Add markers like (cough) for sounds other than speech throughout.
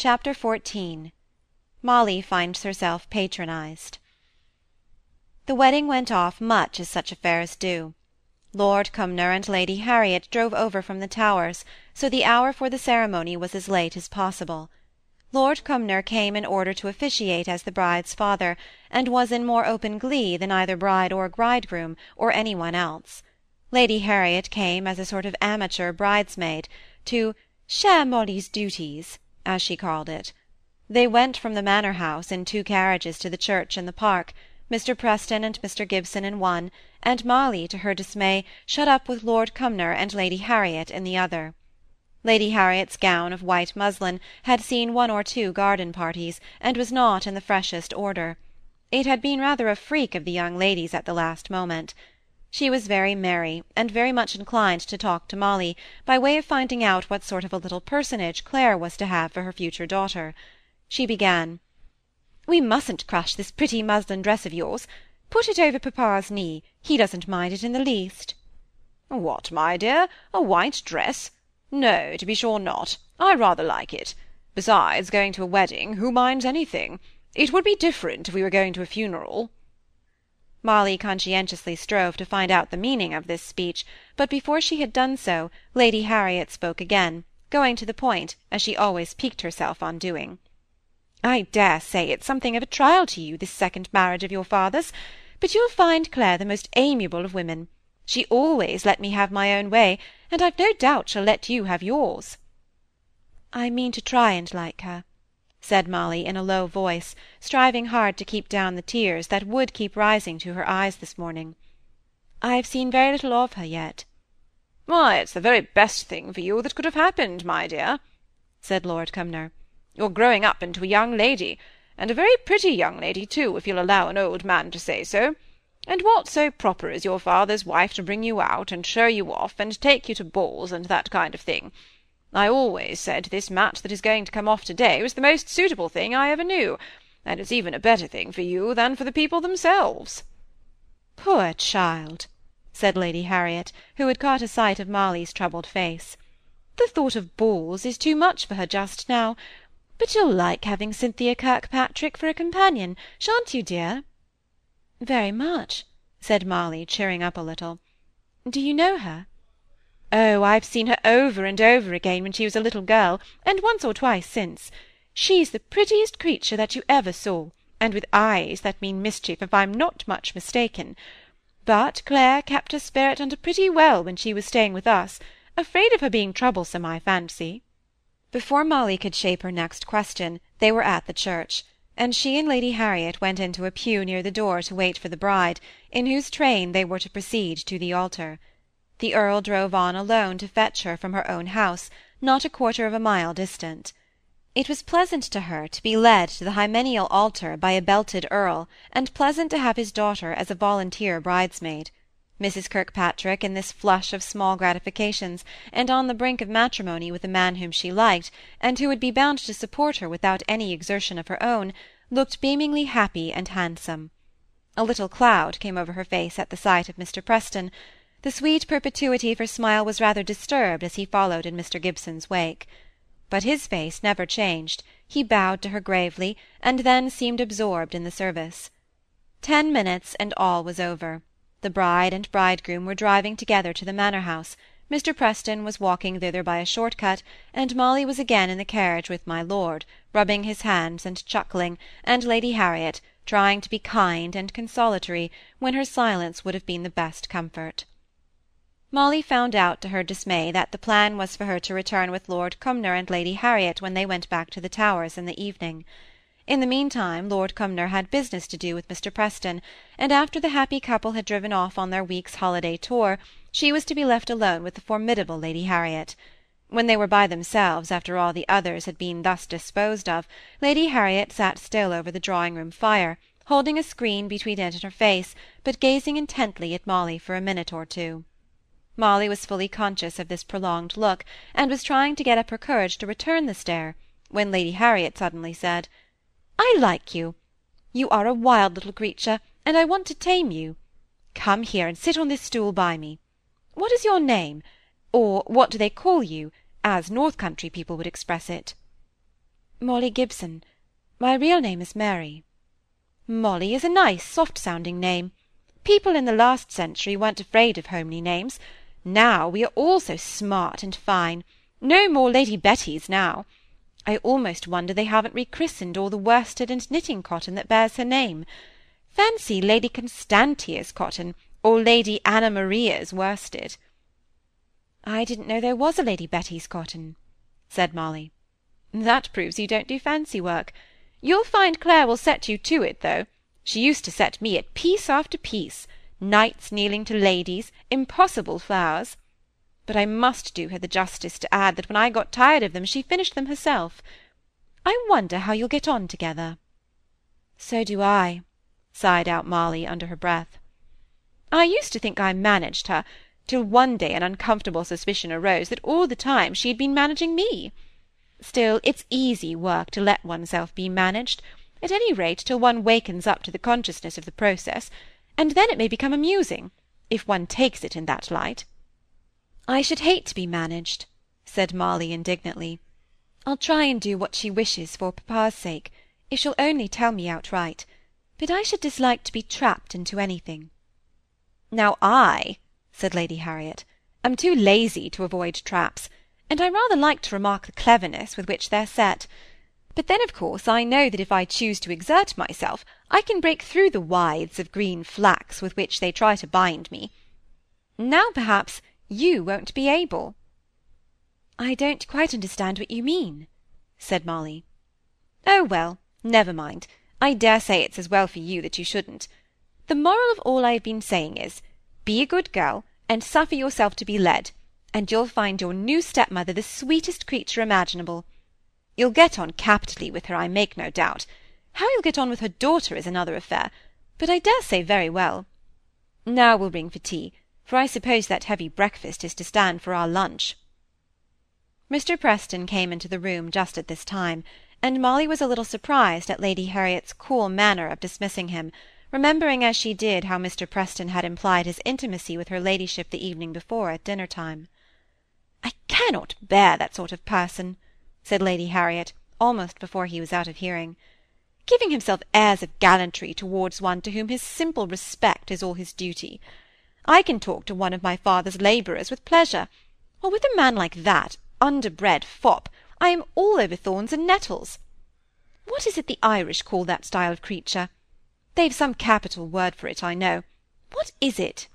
Chapter XIV Molly finds herself patronized The wedding went off much as such affairs do. Lord Cumnor and Lady Harriet drove over from the Towers, so the hour for the ceremony was as late as possible. Lord Cumnor came in order to officiate as the bride's father, and was in more open glee than either bride or bridegroom, or any one else. Lady Harriet came as a sort of amateur bridesmaid, to "share Molly's duties," as she called it. They went from the Manor House in two carriages to the church in the park, Mr. Preston and Mr. Gibson in one, and Molly, to her dismay, shut up with Lord Cumnor and Lady Harriet in the other. Lady Harriet's gown of white muslin had seen one or two garden parties, and was not in the freshest order. It had been rather a freak of the young ladies at the last moment. She was very merry, and very much inclined to talk to Molly, by way of finding out what sort of a little personage Clare was to have for her future daughter. She began, "We mustn't crush this pretty muslin dress of yours. Put it over papa's knee; he doesn't mind it in the least." "What, my dear, a white dress? No, to be sure not. I rather like it. Besides, going to a wedding, who minds anything? It would be different if we were going to a funeral." Molly conscientiously strove to find out the meaning of this speech, but before she had done so, Lady Harriet spoke again, going to the point, as she always piqued herself on doing. "I dare say it's something of a trial to you, this second marriage of your father's, but you'll find Clare the most amiable of women. She always let me have my own way, and I've no doubt she'll let you have yours." "I mean to try and like her said Molly in a low voice, striving hard to keep down the tears that would keep rising to her eyes this morning. "I have seen very little of her yet." "Why, it's the very best thing for you that could have happened, my dear," said Lord Cumnor. "You're growing up into a young lady, and a very pretty young lady too, if you'll allow an old man to say so. And what so proper as your father's wife to bring you out, and show you off, and take you to balls, and that kind of thing? I always said this match that is going to come off to-day was the most suitable thing I ever knew, and it's even a better thing for you than for the people themselves." "Poor child!" said Lady Harriet, who had caught a sight of Molly's troubled face. "The thought of balls is too much for her just now. But you'll like having Cynthia Kirkpatrick for a companion, shan't you, dear?" "Very much," said Molly, cheering up a little. "Do you know her?" Oh, I've seen her over and over again when she was a little girl, and once or twice since. She's the prettiest creature that you ever saw, and with eyes that mean mischief if I'm not much mistaken. But Clare kept her spirit under pretty well when she was staying with us, afraid of her being troublesome, I fancy." Before Molly could shape her next question, they were at the church, and she and Lady Harriet went into a pew near the door to wait for the bride, in whose train they were to proceed to the altar. The Earl drove on alone to fetch her from her own house, not a quarter of a mile distant. It was pleasant to her to be led to the hymeneal altar by a belted Earl, and pleasant to have his daughter as a volunteer bridesmaid. Mrs. Kirkpatrick, in this flush of small gratifications, and on the brink of matrimony with a man whom she liked, and who would be bound to support her without any exertion of her own, looked beamingly happy and handsome. A little cloud came over her face at the sight of Mr. Preston, the sweet perpetuity of her smile was rather disturbed as he followed in Mr. Gibson's wake. But his face never changed; he bowed to her gravely, and then seemed absorbed in the service. Ten minutes, and all was over. The bride and bridegroom were driving together to the Manor House, Mr. Preston was walking thither by a short cut, and Molly was again in the carriage with my lord, rubbing his hands and chuckling, and Lady Harriet, trying to be kind and consolatory when her silence would have been the best comfort. Molly found out to her dismay that the plan was for her to return with Lord Cumnor and Lady Harriet when they went back to the Towers in the evening. In the meantime Lord Cumnor had business to do with Mr. Preston, and after the happy couple had driven off on their week's holiday tour, she was to be left alone with the formidable Lady Harriet. When they were by themselves after all the others had been thus disposed of, Lady Harriet sat still over the drawing-room fire, holding a screen between it and her face, but gazing intently at Molly for a minute or two. Molly was fully conscious of this prolonged look, and was trying to get up her courage to return the stare, when Lady Harriet suddenly said, "I like you. You are a wild little creature, and I want to tame you. Come here and sit on this stool by me. What is your name? Or what do they call you, as north country people would express it?" Molly Gibson. My real name is Mary. Molly is a nice, soft-sounding name. People in the last century weren't afraid of homely names. Now we are all so smart and fine. No more Lady Bettys now. I almost wonder they haven't rechristened all the worsted and knitting cotton that bears her name. Fancy Lady Constantia's cotton, or Lady Anna Maria's worsted. I didn't know there was a Lady Betty's cotton, said Molly. That proves you don't do fancy work. You'll find Clare will set you to it, though. She used to set me at piece after piece, knights kneeling to ladies, impossible flowers. But I must do her the justice to add that when I got tired of them she finished them herself. I wonder how you'll get on together. So do I, sighed out Molly under her breath. I used to think I managed her, till one day an uncomfortable suspicion arose that all the time she had been managing me. Still, it's easy work to let oneself be managed, at any rate till one wakens up to the consciousness of the process, and then it may become amusing, if one takes it in that light. I should hate to be managed, said Molly indignantly. I'll try and do what she wishes for papa's sake, if she'll only tell me outright, but I should dislike to be trapped into anything. Now I, said Lady Harriet, am too lazy to avoid traps, and I rather like to remark the cleverness with which they're set. But then, of course, I know that if I choose to exert myself, I can break through the withes of green flax with which they try to bind me. Now, perhaps, you won't be able. I don't quite understand what you mean, said Molly. Oh, well, never mind. I dare say it's as well for you that you shouldn't. The moral of all I have been saying is, be a good girl, and suffer yourself to be led, and you'll find your new stepmother the sweetest creature imaginable. You'll get on capitally with her, I make no doubt. How you'll get on with her daughter is another affair, but I dare say very well. Now we'll ring for tea, for I suppose that heavy breakfast is to stand for our lunch. Mr. Preston came into the room just at this time, and Molly was a little surprised at Lady Harriet's cool manner of dismissing him, remembering as she did how Mr. Preston had implied his intimacy with her ladyship the evening before at dinner-time. I cannot bear that sort of person, said Lady Harriet, almost before he was out of hearing. Giving himself airs of gallantry towards one to whom his simple respect is all his duty. I can talk to one of my father's labourers with pleasure, while with a man like that, underbred fop, I am all over thorns and nettles. What is it the Irish call that style of creature? They've some capital word for it, I know. What is it?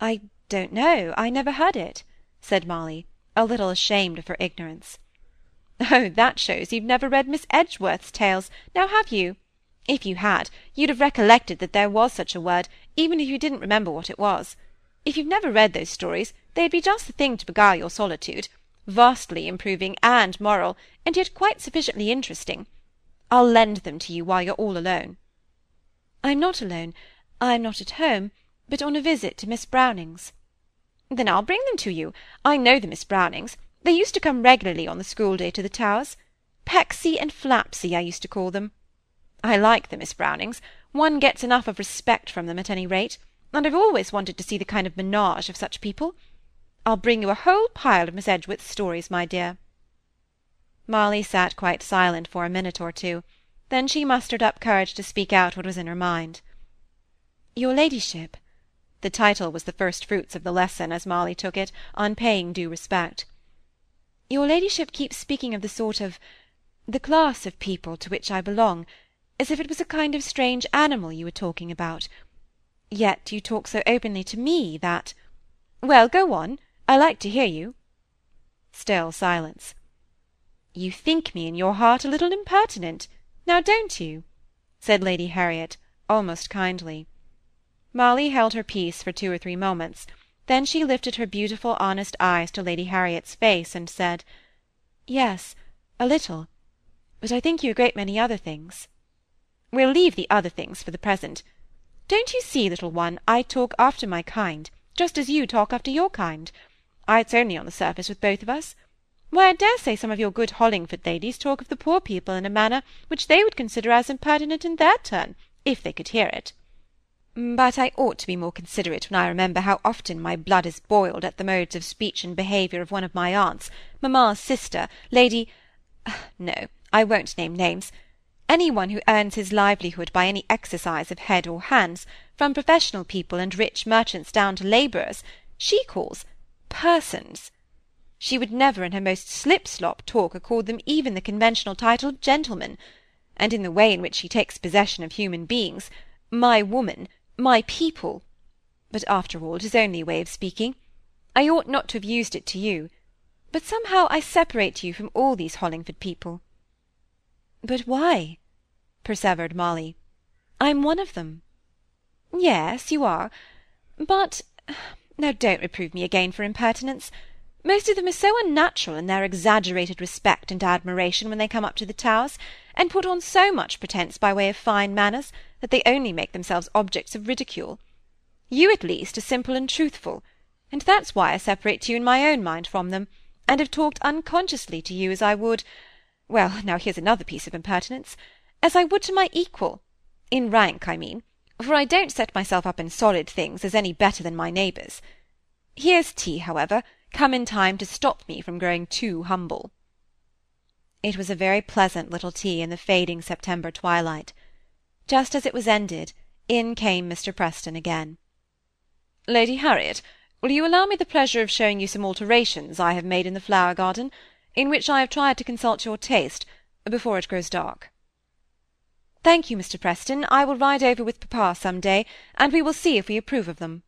I don't know. I never heard it said Molly, a little ashamed of her ignorance. (laughs) Oh, that shows you've never read Miss Edgeworth's tales, now have you? If you had, you'd have recollected that there was such a word, even if you didn't remember what it was. If you've never read those stories, they'd be just the thing to beguile your solitude, vastly improving and moral, and yet quite sufficiently interesting. I'll lend them to you while you're all alone. I'm not alone. I'm not at home, but on a visit to Miss Brownings. Then I'll bring them to you. I know the Miss Brownings. They used to come regularly on the school day to the Towers. Pecksy and Flapsy, I used to call them. I like the Miss Brownings. One gets enough of respect from them, at any rate, and I've always wanted to see the kind of menage of such people. I'll bring you a whole pile of Miss Edgeworth's stories, my dear. Molly sat quite silent for a minute or two. Then she mustered up courage to speak out what was in her mind. Your ladyship, the title was the first fruits of the lesson, as Molly took it, on paying due respect. Your ladyship keeps speaking of the sort of the class of people to which I belong, as if it was a kind of strange animal you were talking about. Yet you talk so openly to me that Well, go on. I like to hear you. Still silence. You think me in your heart a little impertinent, now don't you? said Lady Harriet, almost kindly. Molly held her peace for two or three moments. Then she lifted her beautiful honest eyes to Lady Harriet's face, and said, "Yes, a little. But I think you a great many other things." "We'll leave the other things for the present. Don't you see, little one, I talk after my kind, just as you talk after your kind. Ah, it's only on the surface with both of us. Why, I dare say some of your good Hollingford ladies talk of the poor people in a manner which they would consider as impertinent in their turn, if they could hear it. But I ought to be more considerate when I remember how often my blood is boiled at the modes of speech and behaviour of one of my aunts, mamma's sister, Lady—no, (sighs) I won't name names. Any one who earns his livelihood by any exercise of head or hands, from professional people and rich merchants down to labourers, she calls persons. She would never in her most slip-slop talk accord them even the conventional title of gentleman, and in the way in which she takes possession of human beings, my woman, my people. But after all, it is only a way of speaking. I ought not to have used it to you, but somehow I separate you from all these Hollingford people. But why? persevered Molly. I'm one of them. Yes, you are. But now don't reprove me again for impertinence. Most of them are so unnatural in their exaggerated respect and admiration when they come up to the Towers, and put on so much pretence by way of fine manners, that they only make themselves objects of ridicule. You, at least, are simple and truthful, and that's why I separate you in my own mind from them, and have talked unconsciously to you as I would—well, now here's another piece of impertinence—as I would to my equal, in rank, I mean, for I don't set myself up in solid things as any better than my neighbours. Here's tea, however, come in time to stop me from growing too humble. It was a very pleasant little tea in the fading September twilight. Just as it was ended, in came Mr. Preston again. Lady Harriet, will you allow me the pleasure of showing you some alterations I have made in the flower garden, in which I have tried to consult your taste, before it grows dark? Thank you, Mr. Preston. I will ride over with papa some day, and we will see if we approve of them.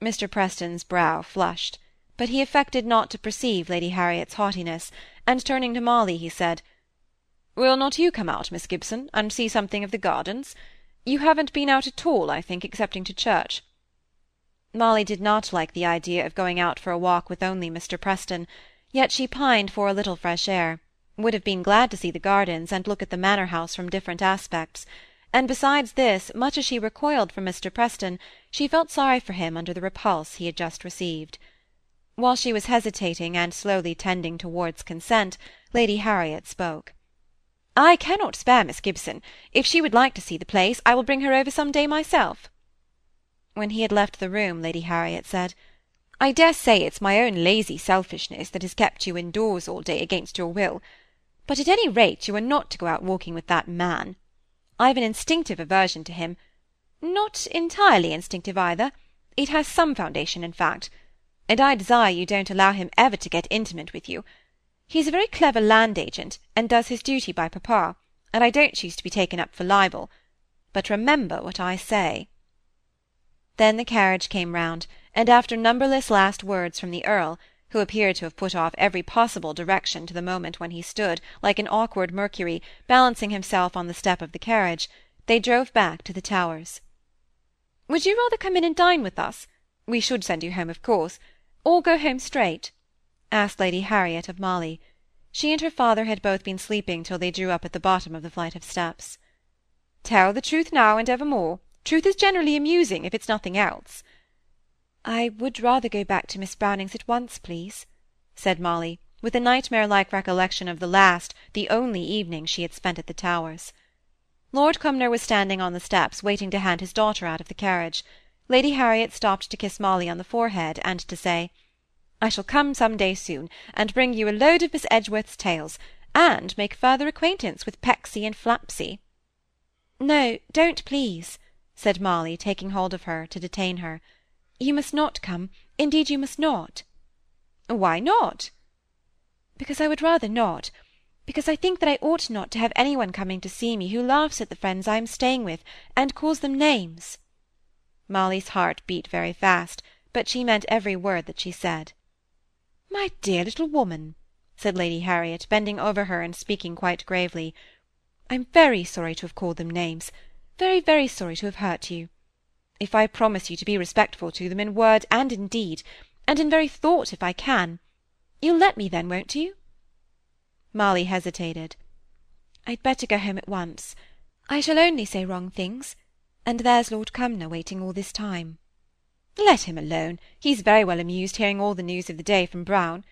Mr. Preston's brow flushed but he affected not to perceive Lady Harriet's haughtiness, and turning to Molly, he said, "Will not you come out, Miss Gibson, and see something of the gardens? You haven't been out at all, I think, excepting to church." Molly did not like the idea of going out for a walk with only Mr. Preston, yet she pined for a little fresh air, would have been glad to see the gardens and look at the manor house from different aspects, and besides this, much as she recoiled from Mr. Preston, she felt sorry for him under the repulse he had just received. While she was hesitating and slowly tending towards consent, Lady Harriet spoke. "I cannot spare Miss Gibson. If she would like to see the place, I will bring her over some day myself." When he had left the room, Lady Harriet said, "I dare say it's my own lazy selfishness that has kept you indoors all day against your will. But at any rate you are not to go out walking with that man. I've an instinctive aversion to him. Not entirely instinctive either. It has some foundation, in fact and I desire you don't allow him ever to get intimate with you. He is a very clever land agent, and does his duty by papa, and I don't choose to be taken up for libel. But remember what I say." Then the carriage came round, and after numberless last words from the Earl, who appeared to have put off every possible direction to the moment when he stood, like an awkward Mercury, balancing himself on the step of the carriage, they drove back to the Towers. "Would you rather come in and dine with us? We should send you home, of course or go home straight?" asked Lady Harriet of Molly. She and her father had both been sleeping till they drew up at the bottom of the flight of steps. "Tell the truth now and evermore. Truth is generally amusing, if it's nothing else." "I would rather go back to Miss Brownings at once, please," said Molly, with a nightmare-like recollection of the last, the only evening she had spent at the Towers. Lord Cumnor was standing on the steps waiting to hand his daughter out of the carriage. Lady Harriet stopped to kiss Molly on the forehead, and to say, "I shall come some day soon, and bring you a load of Miss Edgeworth's tales, and make further acquaintance with Pecksy and Flapsy." "No, don't, please," said Molly, taking hold of her, to detain her. "You must not come; indeed you must not." "Why not?" "Because I would rather not; because I think that I ought not to have any one coming to see me who laughs at the friends I am staying with, and calls them names. Molly's heart beat very fast, but she meant every word that she said. "My dear little woman," said Lady Harriet, bending over her and speaking quite gravely, "I'm very sorry to have called them names, very, very sorry to have hurt you. If I promise you to be respectful to them in word and in deed, and in very thought if I can, you'll let me then, won't you?" Molly hesitated. "I'd better go home at once. I shall only say wrong things and there's Lord Cumnor waiting all this time." "Let him alone. He's very well amused hearing all the news of the day from Brown.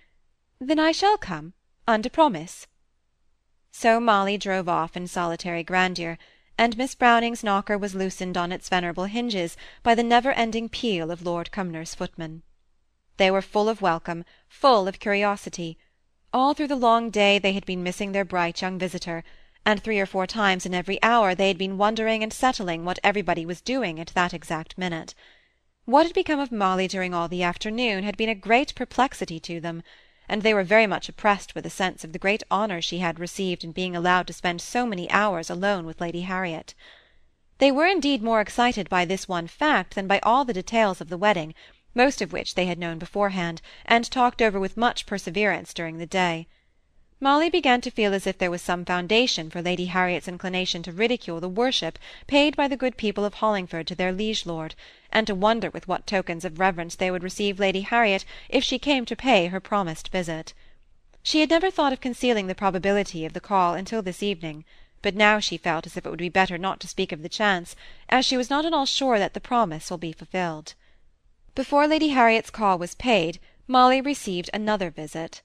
Then I shall come, under promise." So Molly drove off in solitary grandeur, and Miss Browning's knocker was loosened on its venerable hinges by the never-ending peal of Lord Cumnor's footman. They were full of welcome, full of curiosity. All through the long day they had been missing their bright young visitor, and three or four times in every hour they had been wondering and settling what everybody was doing at that exact minute. What had become of Molly during all the afternoon had been a great perplexity to them, and they were very much oppressed with a sense of the great honour she had received in being allowed to spend so many hours alone with Lady Harriet. They were indeed more excited by this one fact than by all the details of the wedding, most of which they had known beforehand, and talked over with much perseverance during the day. Molly began to feel as if there was some foundation for Lady Harriet's inclination to ridicule the worship paid by the good people of Hollingford to their liege lord, and to wonder with what tokens of reverence they would receive Lady Harriet if she came to pay her promised visit. She had never thought of concealing the probability of the call until this evening but now she felt as if it would be better not to speak of the chance, as she was not at all sure that the promise will be fulfilled. Before Lady Harriet's call was paid, Molly received another visit.